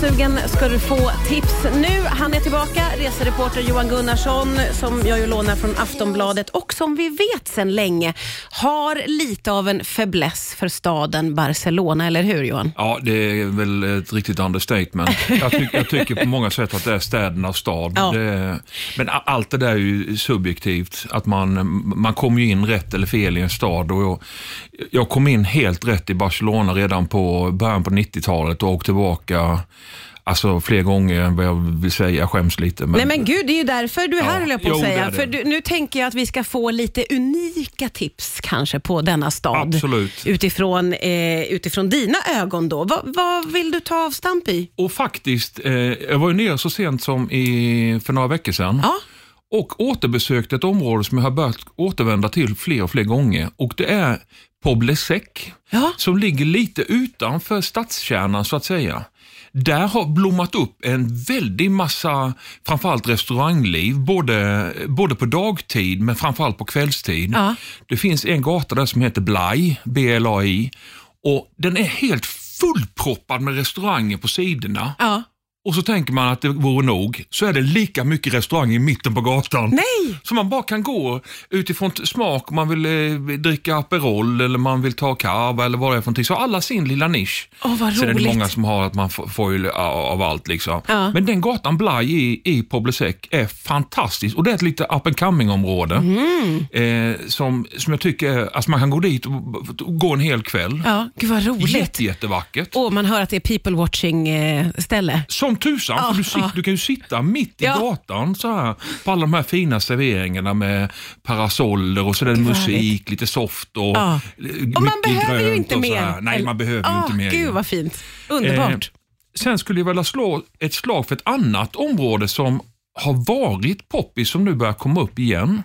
Småsugen ska du få tips nu. Han är tillbaka, resereporter Johan Gunnarsson som jag ju lånar från Aftonbladet och som vi vet sedan länge har lite av en fäbless för staden Barcelona, eller hur Johan? Ja, det är väl ett riktigt understatement. Jag, tyck, jag tycker på många sätt att det är städernas stad. Ja. Det, men allt det där är ju subjektivt. Att man, man kommer ju in rätt eller fel i en stad. Och jag, jag kom in helt rätt i Barcelona redan på början på 90-talet och åkte tillbaka Alltså fler gånger än vad jag vill säga, jag skäms lite. Men, Nej men gud, det är ju därför du är Ja, här höll jag på att jo, säga. För du, nu tänker jag att vi ska få lite unika tips kanske på denna stad. Absolut. Utifrån, eh, utifrån dina ögon då. Va, vad vill du ta avstamp i? Och faktiskt, eh, jag var ju nere så sent som i, för några veckor sedan. Ja. och återbesökte ett område som jag har börjat återvända till fler och fler gånger. Och det är Poblesec, Ja. som ligger lite utanför stadskärnan så att säga. Där har blommat upp en väldig massa, framförallt restaurangliv, både, både på dagtid men framförallt på kvällstid. Ja. Det finns en gata där som heter Blaj, B-L-A-I, och den är helt fullproppad med restauranger på sidorna. Ja. Och så tänker man att det vore nog, så är det lika mycket restaurang i mitten på gatan. Nej! Så man bara kan gå utifrån smak, man vill eh, dricka Aperol eller man vill ta cava eller vad det är för någonting. Så alla sin lilla nisch. Åh, vad Sen är det roligt. många som har att man får, ju av allt. Liksom. Ja. Men den gatan Blaj i, i Poblesec är fantastisk och det är ett lite up and coming område. Mm. Eh, som, som jag tycker, är- alltså man kan gå dit och, och gå en hel kväll. Ja, gud vad roligt. Jätte, jättevackert. Åh, man hör att det är people watching eh, ställe. Som tusan, Ja, för du, sit, ja. du kan ju sitta mitt i Ja. gatan så här, på alla de här fina serveringarna med parasoller och så är det Gud, vad musik, lite soft och Ja. eh, Och man mycket behöver ju grönt inte och så mer. Nej, man behöver ju Åh, inte mer. Gud vad fint. Underbart. Eh, sen skulle jag vilja slå ett slag för ett annat område som har varit poppis som nu börjar komma upp igen.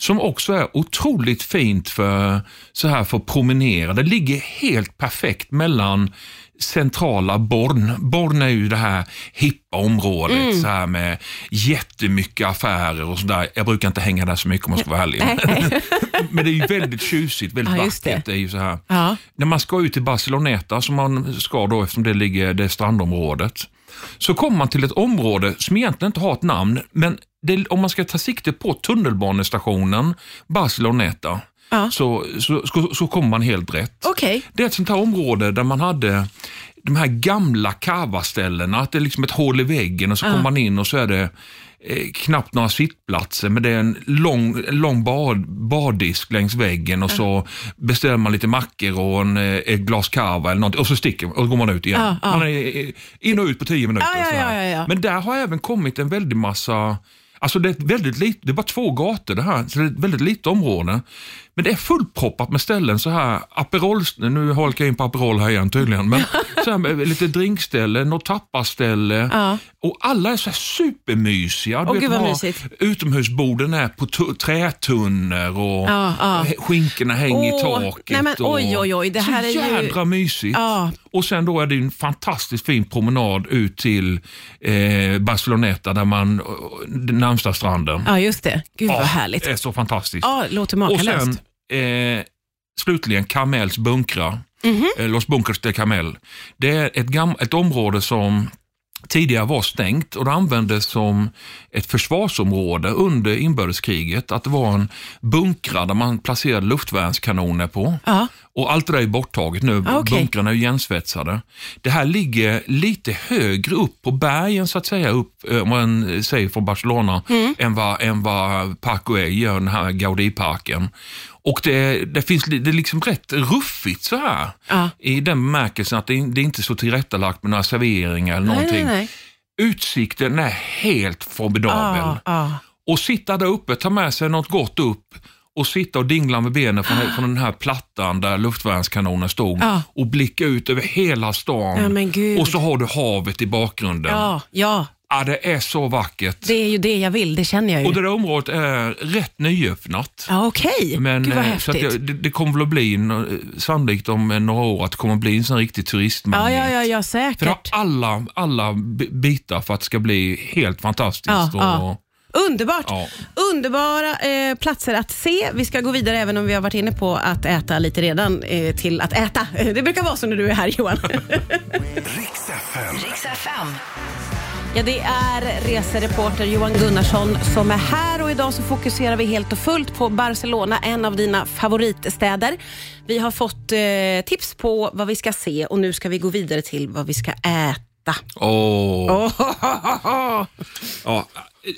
Som också är otroligt fint för, så här, för att promenera. Det ligger helt perfekt mellan centrala Born. Born är ju det här hippa området Mm. så här med jättemycket affärer och sådär. Jag brukar inte hänga där så mycket om jag ska vara ärlig. Men det är ju väldigt tjusigt, väldigt Ja, just det. vackert. Det är ju så här. Ja. När man ska ut till Barceloneta, som man ska då eftersom det ligger det strandområdet, så kommer man till ett område som egentligen inte har ett namn, men det, om man ska ta sikte på tunnelbanestationen Barceloneta, Ja. så, så, så, så kommer man helt rätt. Okej. Det är ett sånt här område där man hade de här gamla kavaställena, att det är liksom ett hål i väggen och så kommer man in och så är det eh, knappt några sittplatser, men det är en lång, en lång bad, baddisk längs väggen och så beställer man lite mackor och en, eh, ett glas cava eller någonting och så sticker man och går man ut igen. Ja, ja. Man är eh, in och ut på tio minuter. Ja, ja, ja, ja, ja. Men där har även kommit en väldig massa Alltså det är väldigt lite, det är bara två gator det här, så det är ett väldigt litet område. Men det är fullproppat med ställen så här, Aperol, nu halkar jag in på Aperol här igen tydligen, men så här lite drinkställe, något tappaställe Ja. och alla är så här supermysiga. Du Åh, vet, vad. Utomhusborden är på tu- trätunnor och Ja, ja. skinkorna hänger i Åh, taket. nej, men och, oj, oj, oj, det här så är ju- jädra mysigt. Ja. Och sen då är det en fantastiskt fin promenad ut till eh, Barceloneta, där man, den närmsta stranden. Ja, just det. Gud vad Ja, härligt. Det är så fantastiskt. Ja, låter och makalöst. sen eh, slutligen Camels bunkrar, Mhm. eh, Los Bunkers de Camel. Det är ett, ett område som tidigare var stängt och det användes som ett försvarsområde under inbördeskriget. Att det var en bunkrar där man placerade luftvärnskanoner på. Ja. Och allt det där är borttaget nu. Ah, okej. Bunkrarna är igensvetsade. Det här ligger lite högre upp på bergen så att säga, upp, eh, om man säger från Barcelona, Mm. än vad, än vad Güell gör, den här Gaudí-parken. Och det, det, finns, det är liksom rätt ruffigt så här. Ja. I den bemärkelsen att det, är- det är inte så tillrättalagt med några serveringar eller Nej, någonting. nej, nej. Utsikten är helt formidabel. Ja, ja. Och sitta där uppe, ta med sig något gott upp och sitta och dingla med benen från, från den här plattan där luftvärnskanonen stod Ja. och blicka ut över hela stan. Ja, och så har du havet i bakgrunden. Ja, ja, Ja, det är så vackert. det är ju det jag vill. Det känner jag ju. Och det där området är rätt nyöppnat. Ja, okej. Men, Gud vad eh, så häftigt. det, det, kommer väl att bli, no- sannolikt om eh, några år, att det kommer att bli en sån riktig turistmagnet. Ja, ja, ja, ja, För det har säkert. alla, alla bi- bitar för att det ska bli helt fantastiskt. Ja, och, ja. Underbart! Ja. Underbara eh, platser att se. Vi ska gå vidare, även om vi har varit inne på att äta lite redan, eh, till att äta. Det brukar vara så när du är här Johan. Riks FM. Riks FM. Ja, det är resereporter Johan Gunnarsson som är här och idag så fokuserar vi helt och fullt på Barcelona, en av dina favoritstäder. Vi har fått eh, tips på vad vi ska se och nu ska vi gå vidare till vad vi ska äta. Åh. Oh. Ja,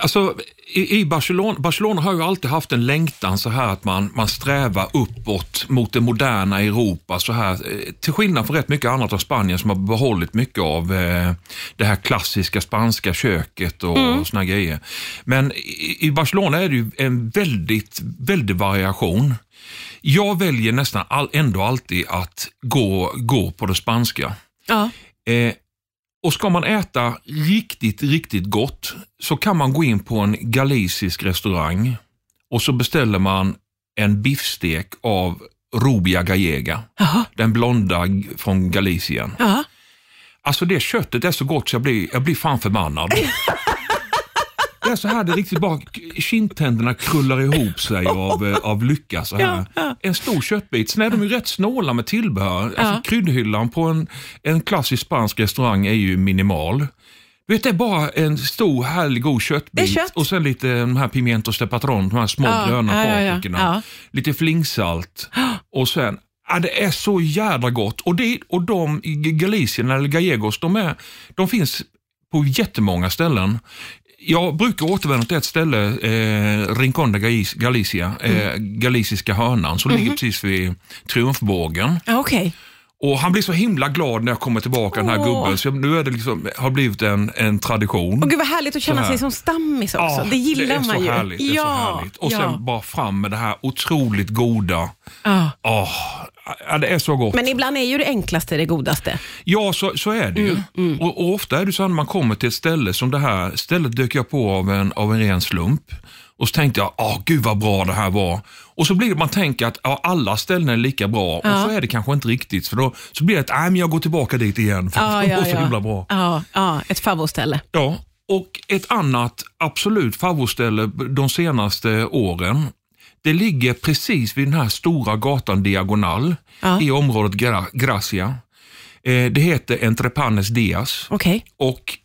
alltså, i, i Barcelona, Barcelona har ju alltid haft en längtan så här att man, man strävar uppåt mot det moderna Europa. Så här, eh, till skillnad från rätt mycket annat av Spanien som har behållit mycket av eh, det här klassiska spanska köket och mm. såna grejer. Men i, i Barcelona är det ju en väldigt, väldig variation. Jag väljer nästan all, ändå alltid att gå, gå på det spanska. Ja. Eh, och ska man äta riktigt, riktigt gott så kan man gå in på en galicisk restaurang och så beställer man en biffstek av Rubia Gallega, Jaha. den blonda från Galicien. Ja. Alltså det köttet är så gott så jag blir, jag blir fan förbannad. Det är så här det riktigt bara, kindtänderna krullar ihop sig av, eh, av lycka. Så här. En stor köttbit. Sen är de ju rätt snåla med tillbehör. Alltså, kryddhyllan på en, en klassisk spansk restaurang är ju minimal. Du vet, det är bara en stor härlig god köttbit kött. och sen lite de här pimientos de patron, de här små Ja, gröna ja. paprikorna. Ja. Lite flingsalt och sen Ja, det är så jädra gott. Och, det, och de i Galicien, eller Gallegos, de, är, de finns på jättemånga ställen. Jag brukar återvända till ett ställe, eh, Rincon de Galic- Galicia, eh, galiciska hörnan, som ligger precis vid Triumfbågen. Ja, Okej. Och Han blir så himla glad när jag kommer tillbaka, den här gubben. Så nu är det liksom, har blivit en, en tradition. Och gud vad härligt att känna sig som stammis också. det gillar det man ju. Härligt, det är ja, så härligt. Och ja. sen bara fram med det här otroligt goda. Ja. Åh, ja, det är så gott. Men ibland är ju det enklaste det godaste. Ja, så, så är det ju. Mm, Och, och Ofta är det så att när man kommer till ett ställe som det här, stället dök jag på av en, av en ren slump. Och så tänkte jag, ah, gud vad bra det här var. Och så blir det man tänker att ja, alla ställen är lika bra. Och så är det kanske inte riktigt. För då så blir det att, nej men jag går tillbaka dit igen. För Ja, det ja, var så ja. himla bra. Ja, ja, ett favoritställe. Ja, och ett annat absolut favoritställe de senaste åren. Det ligger precis vid den här stora gatan Diagonal Ja. i området Gra- Gracia. Eh, det heter Entre Panes Dias. Okej. Och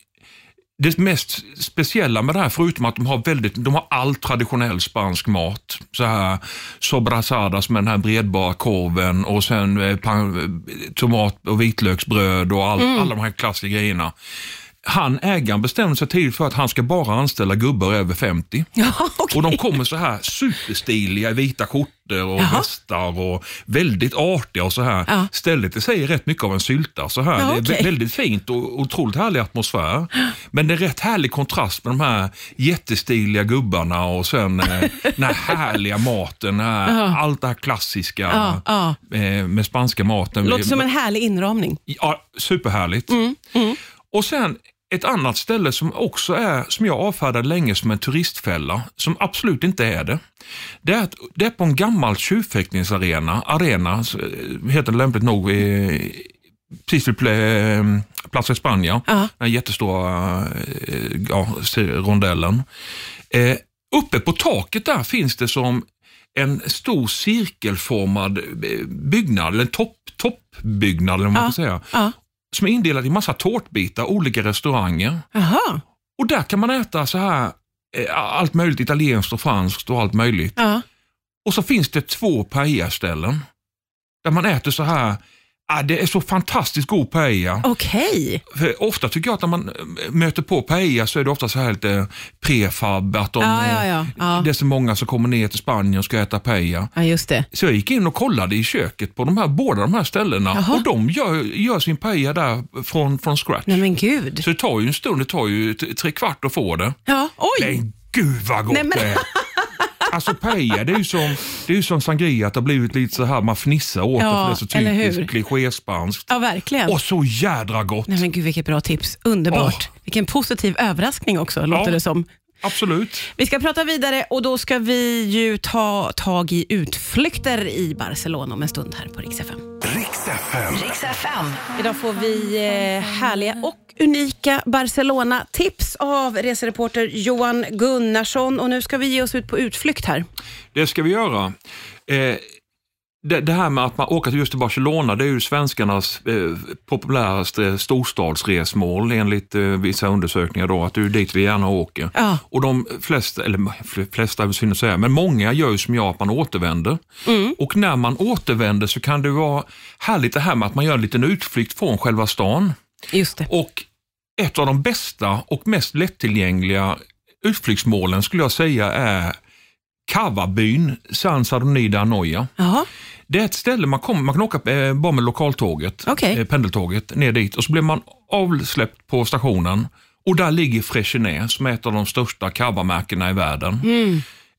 det mest speciella med det här, förutom att de har väldigt, de har all traditionell spansk mat. Så här sobrasadas med den här bredbara korven och sen eh, pan, tomat och vitlöksbröd och all, alla de här klassiska grejerna. Han, ägaren, bestämde sig tidigt för att han ska bara anställa gubbar över 50. Ja, okej. Och de kommer så här superstiliga i vita skjortor och Jaha. västar och väldigt artiga och så här. Ja. Stället i sig är rätt mycket av en sylta. Så här. Ja, Det är väldigt fint och otroligt härlig atmosfär. Men det är rätt härlig kontrast med de här jättestiliga gubbarna och sen eh, den här härliga maten. Här, allt det här klassiska eh, med spanska maten. Låter som en härlig inramning. Ja, superhärligt. Mm, Och sen ett annat ställe som också är, som jag avfärdade länge som en turistfälla, som absolut inte är det. Det är, att, det är på en gammal tjurfäktningsarena, arena, eh, heter det lämpligt nog, eh, precis vid eh, Plaza España, Ja. den jättestora eh, ja, rondellen. Eh, uppe på taket där finns det som en stor cirkelformad byggnad, eller en topp, toppbyggnad eller vad man Ja. säga Ja. Som är indelad i massa tårtbitar, olika restauranger. Jaha. Och där kan man äta så här eh, allt möjligt, italienskt och franskt och allt möjligt. Ja. Och så finns det två paella-ställen där man äter så här, ah, det är så fantastiskt god paella. Okej. För ofta tycker jag att när man eh, möter på paella så är det ofta så här lite prefab, att de, Ja, ja, eh, ja. Ja. det är så många som kommer ner till Spanien och ska äta paella. Ja, just det. Så jag gick in och kollade i köket på de här, båda de här ställena Jaha. och de gör, gör sin paella där från, från scratch. Nej men gud. Så det tar ju en stund, det tar ju tre kvart att få det. Ja, oj. Men gud vad gott Nej, men- det är. Alltså paella, det är ju som, det är ju som sangria, att det har blivit lite så här, man fnissar åt Ja, det för det är så typiskt klichéspanskt. Ja, verkligen. Och så jädra gott. Nej men gud vilket bra tips. Underbart. Vilken positiv överraskning också, låter det som. Absolut. Vi ska prata vidare och då ska vi ju ta tag i utflykter i Barcelona om en stund här på Rix FM. Riks FM. Riks FM. Idag får vi eh, härliga och unika Barcelona-tips av resereporter Johan Gunnarsson. Och nu ska vi ge oss ut på utflykt här. Det ska vi göra. Eh, det, det här med att man åker just till Barcelona, det är ju svenskarnas eh, populäraste storstadsresmål enligt eh, vissa undersökningar. Då, att det är dit vi gärna åker. Ja. Och de flesta, eller fl- flesta synd att säga, men många gör ju som jag, att man återvänder. Och när man återvänder så kan det vara härligt det här med att man gör en liten utflykt från själva stan. Just det. Och ett av de bästa och mest lättillgängliga utflyktsmålen skulle jag säga är Cavabyn San Anoia. Jaha. Det är ett ställe man, kommer, man kan åka eh, bara med lokaltåget, Okej. eh, pendeltåget, ner dit och så blir man avsläppt på stationen och där ligger Freixenet som är ett av de största cavamärkena i världen.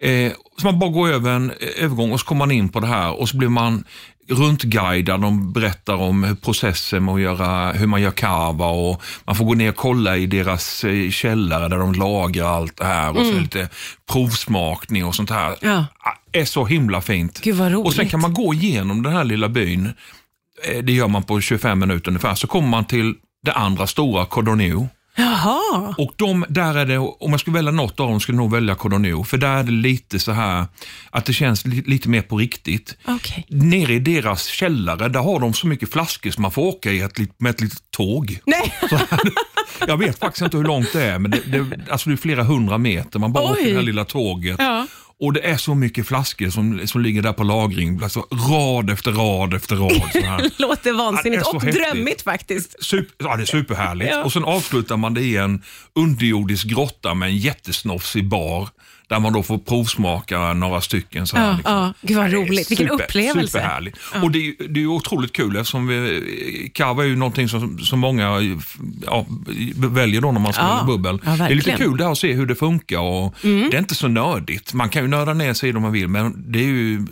Eh, så man bara går över en eh, övergång och så kommer man in på det här och så blir man runtguidad. De berättar om processen med att göra, hur man gör cava och man får gå ner och kolla i deras eh, källare där de lagrar allt det här och så är det lite provsmakning och sånt här. Ja. Ah, är så himla fint. Gud, vad Och sen roligt. kan man gå igenom den här lilla byn. Eh, Det gör man på 25 minuter ungefär. Så kommer man till det andra stora, Cordonio. Jaha. Och de, där är det, om jag skulle välja något av dem skulle jag nog välja Cordonio. För där är det lite så här att det känns li, lite mer på riktigt. Okej. Nere i deras källare, där har de så mycket flaskor som man får åka i ett, med ett litet tåg. Nej. Jag vet faktiskt inte hur långt det är, men det, det, alltså det är flera hundra meter. Man bara Oj. åker det här lilla tåget. Ja. Och det är så mycket flaskor som, som ligger där på lagring. Alltså, rad efter rad efter rad. Så här. Låter vansinnigt Ja, och häftigt. drömmigt faktiskt. Super, ja, det är superhärligt. Ja. Och sen avslutar man det i en underjordisk grotta med en jättesnofsig bar. Där man då får provsmaka några stycken. Så här, Ja, liksom. ja. Gud, vad Ja, roligt. Vilken upplevelse. Superhärligt. Och det, är- det är ju otroligt kul eftersom vi, kava är ju någonting som, som många ja, väljer då när man ska Ja, bubbel. ja, det är lite. Mm. kul det här att se hur det funkar. Och Det är inte så nördigt. Man kan ju nörda ner sig om man vill, men det är ju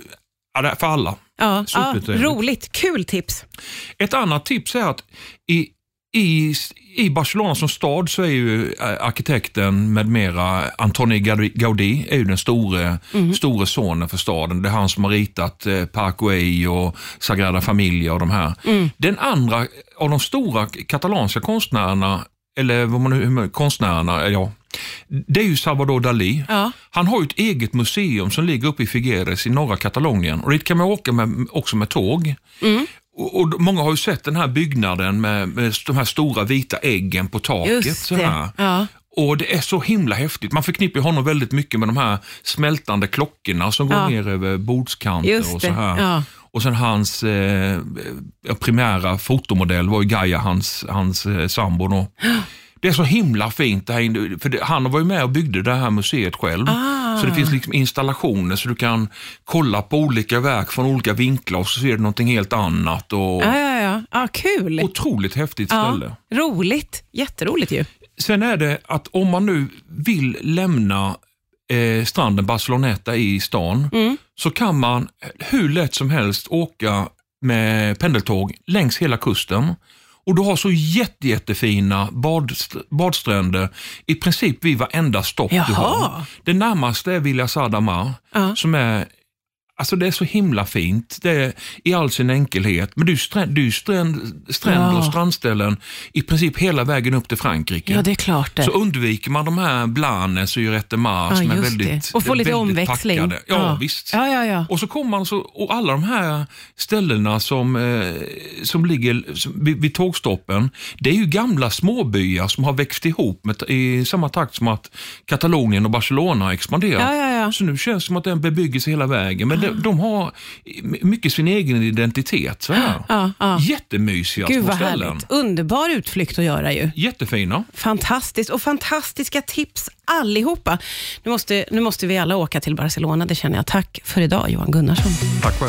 ja, för alla. Ja, ja, roligt. Kul tips. Ett annat tips är att i, i, i Barcelona som stad så är ju eh, arkitekten med mera, Antoni Gaudí, är ju den store, store sonen för staden. Det är han som har ritat eh, Güell och Sagrada Familia och de här. Den andra av de stora katalanska konstnärerna, eller vad man nu, konstnärerna, eh, ja, det är ju Salvador Dalí. Ja. Han har ju ett eget museum som ligger uppe i Figueres i norra Katalonien. Och dit kan man åka med, också med tåg. Och, och Många har ju sett den här byggnaden med, med de här stora vita äggen på taket. Så här. Ja. Och det är så himla häftigt. Man förknippar honom väldigt mycket med de här smältande klockorna som går Ja. ner över bordskanter och så här. ja. Och sen hans eh, primära fotomodell var ju Gaia, hans, hans eh, sambo. Då. Det är så himla fint. Det här, för det, han var ju med och byggde det här museet själv. Ah. Så det finns liksom installationer så du kan kolla på olika verk från olika vinklar och så ser du någonting helt annat. Och, Ja, ja, ja. ja kul. Otroligt häftigt ställe. Ja, roligt. Jätteroligt ju. Sen är det att om man nu vill lämna eh, stranden Barceloneta i stan så kan man hur lätt som helst åka med pendeltåg längs hela kusten. Och du har så jätte, jättefina badst- badstränder i princip vid varenda stopp du Jaha. har. Det närmaste är Villa Sadamar Ja. som är Alltså det är så himla fint det är, i all sin enkelhet. Men det är stränd, det är ju stränd, stränder Ja. och strandställen i princip hela vägen upp till Frankrike. Ja, det är klart det. Så undviker man de här Blanes och Jurette Mars ja, just väldigt. Och få lite omväxling. packade. Ja, visst. Ja, ja, ja. Och så kommer man så, och alla de här ställena som, eh, som ligger som, vid, vid tågstoppen, det är ju gamla småbyar som har växt ihop med, i samma takt som att Katalonien och Barcelona har expanderat. Ja, ja, ja. Så nu känns det som att det är en bebyggelse hela vägen. Men de, de har mycket sin egen identitet. Så här. Ja, ja. Jättemysiga Gud små vad ställen. härligt. Underbar utflykt att göra ju. Jättefina. Fantastiskt och fantastiska tips allihopa. Nu måste, nu måste vi alla åka till Barcelona, det känner jag. Tack för idag Johan Gunnarsson. Tack själv.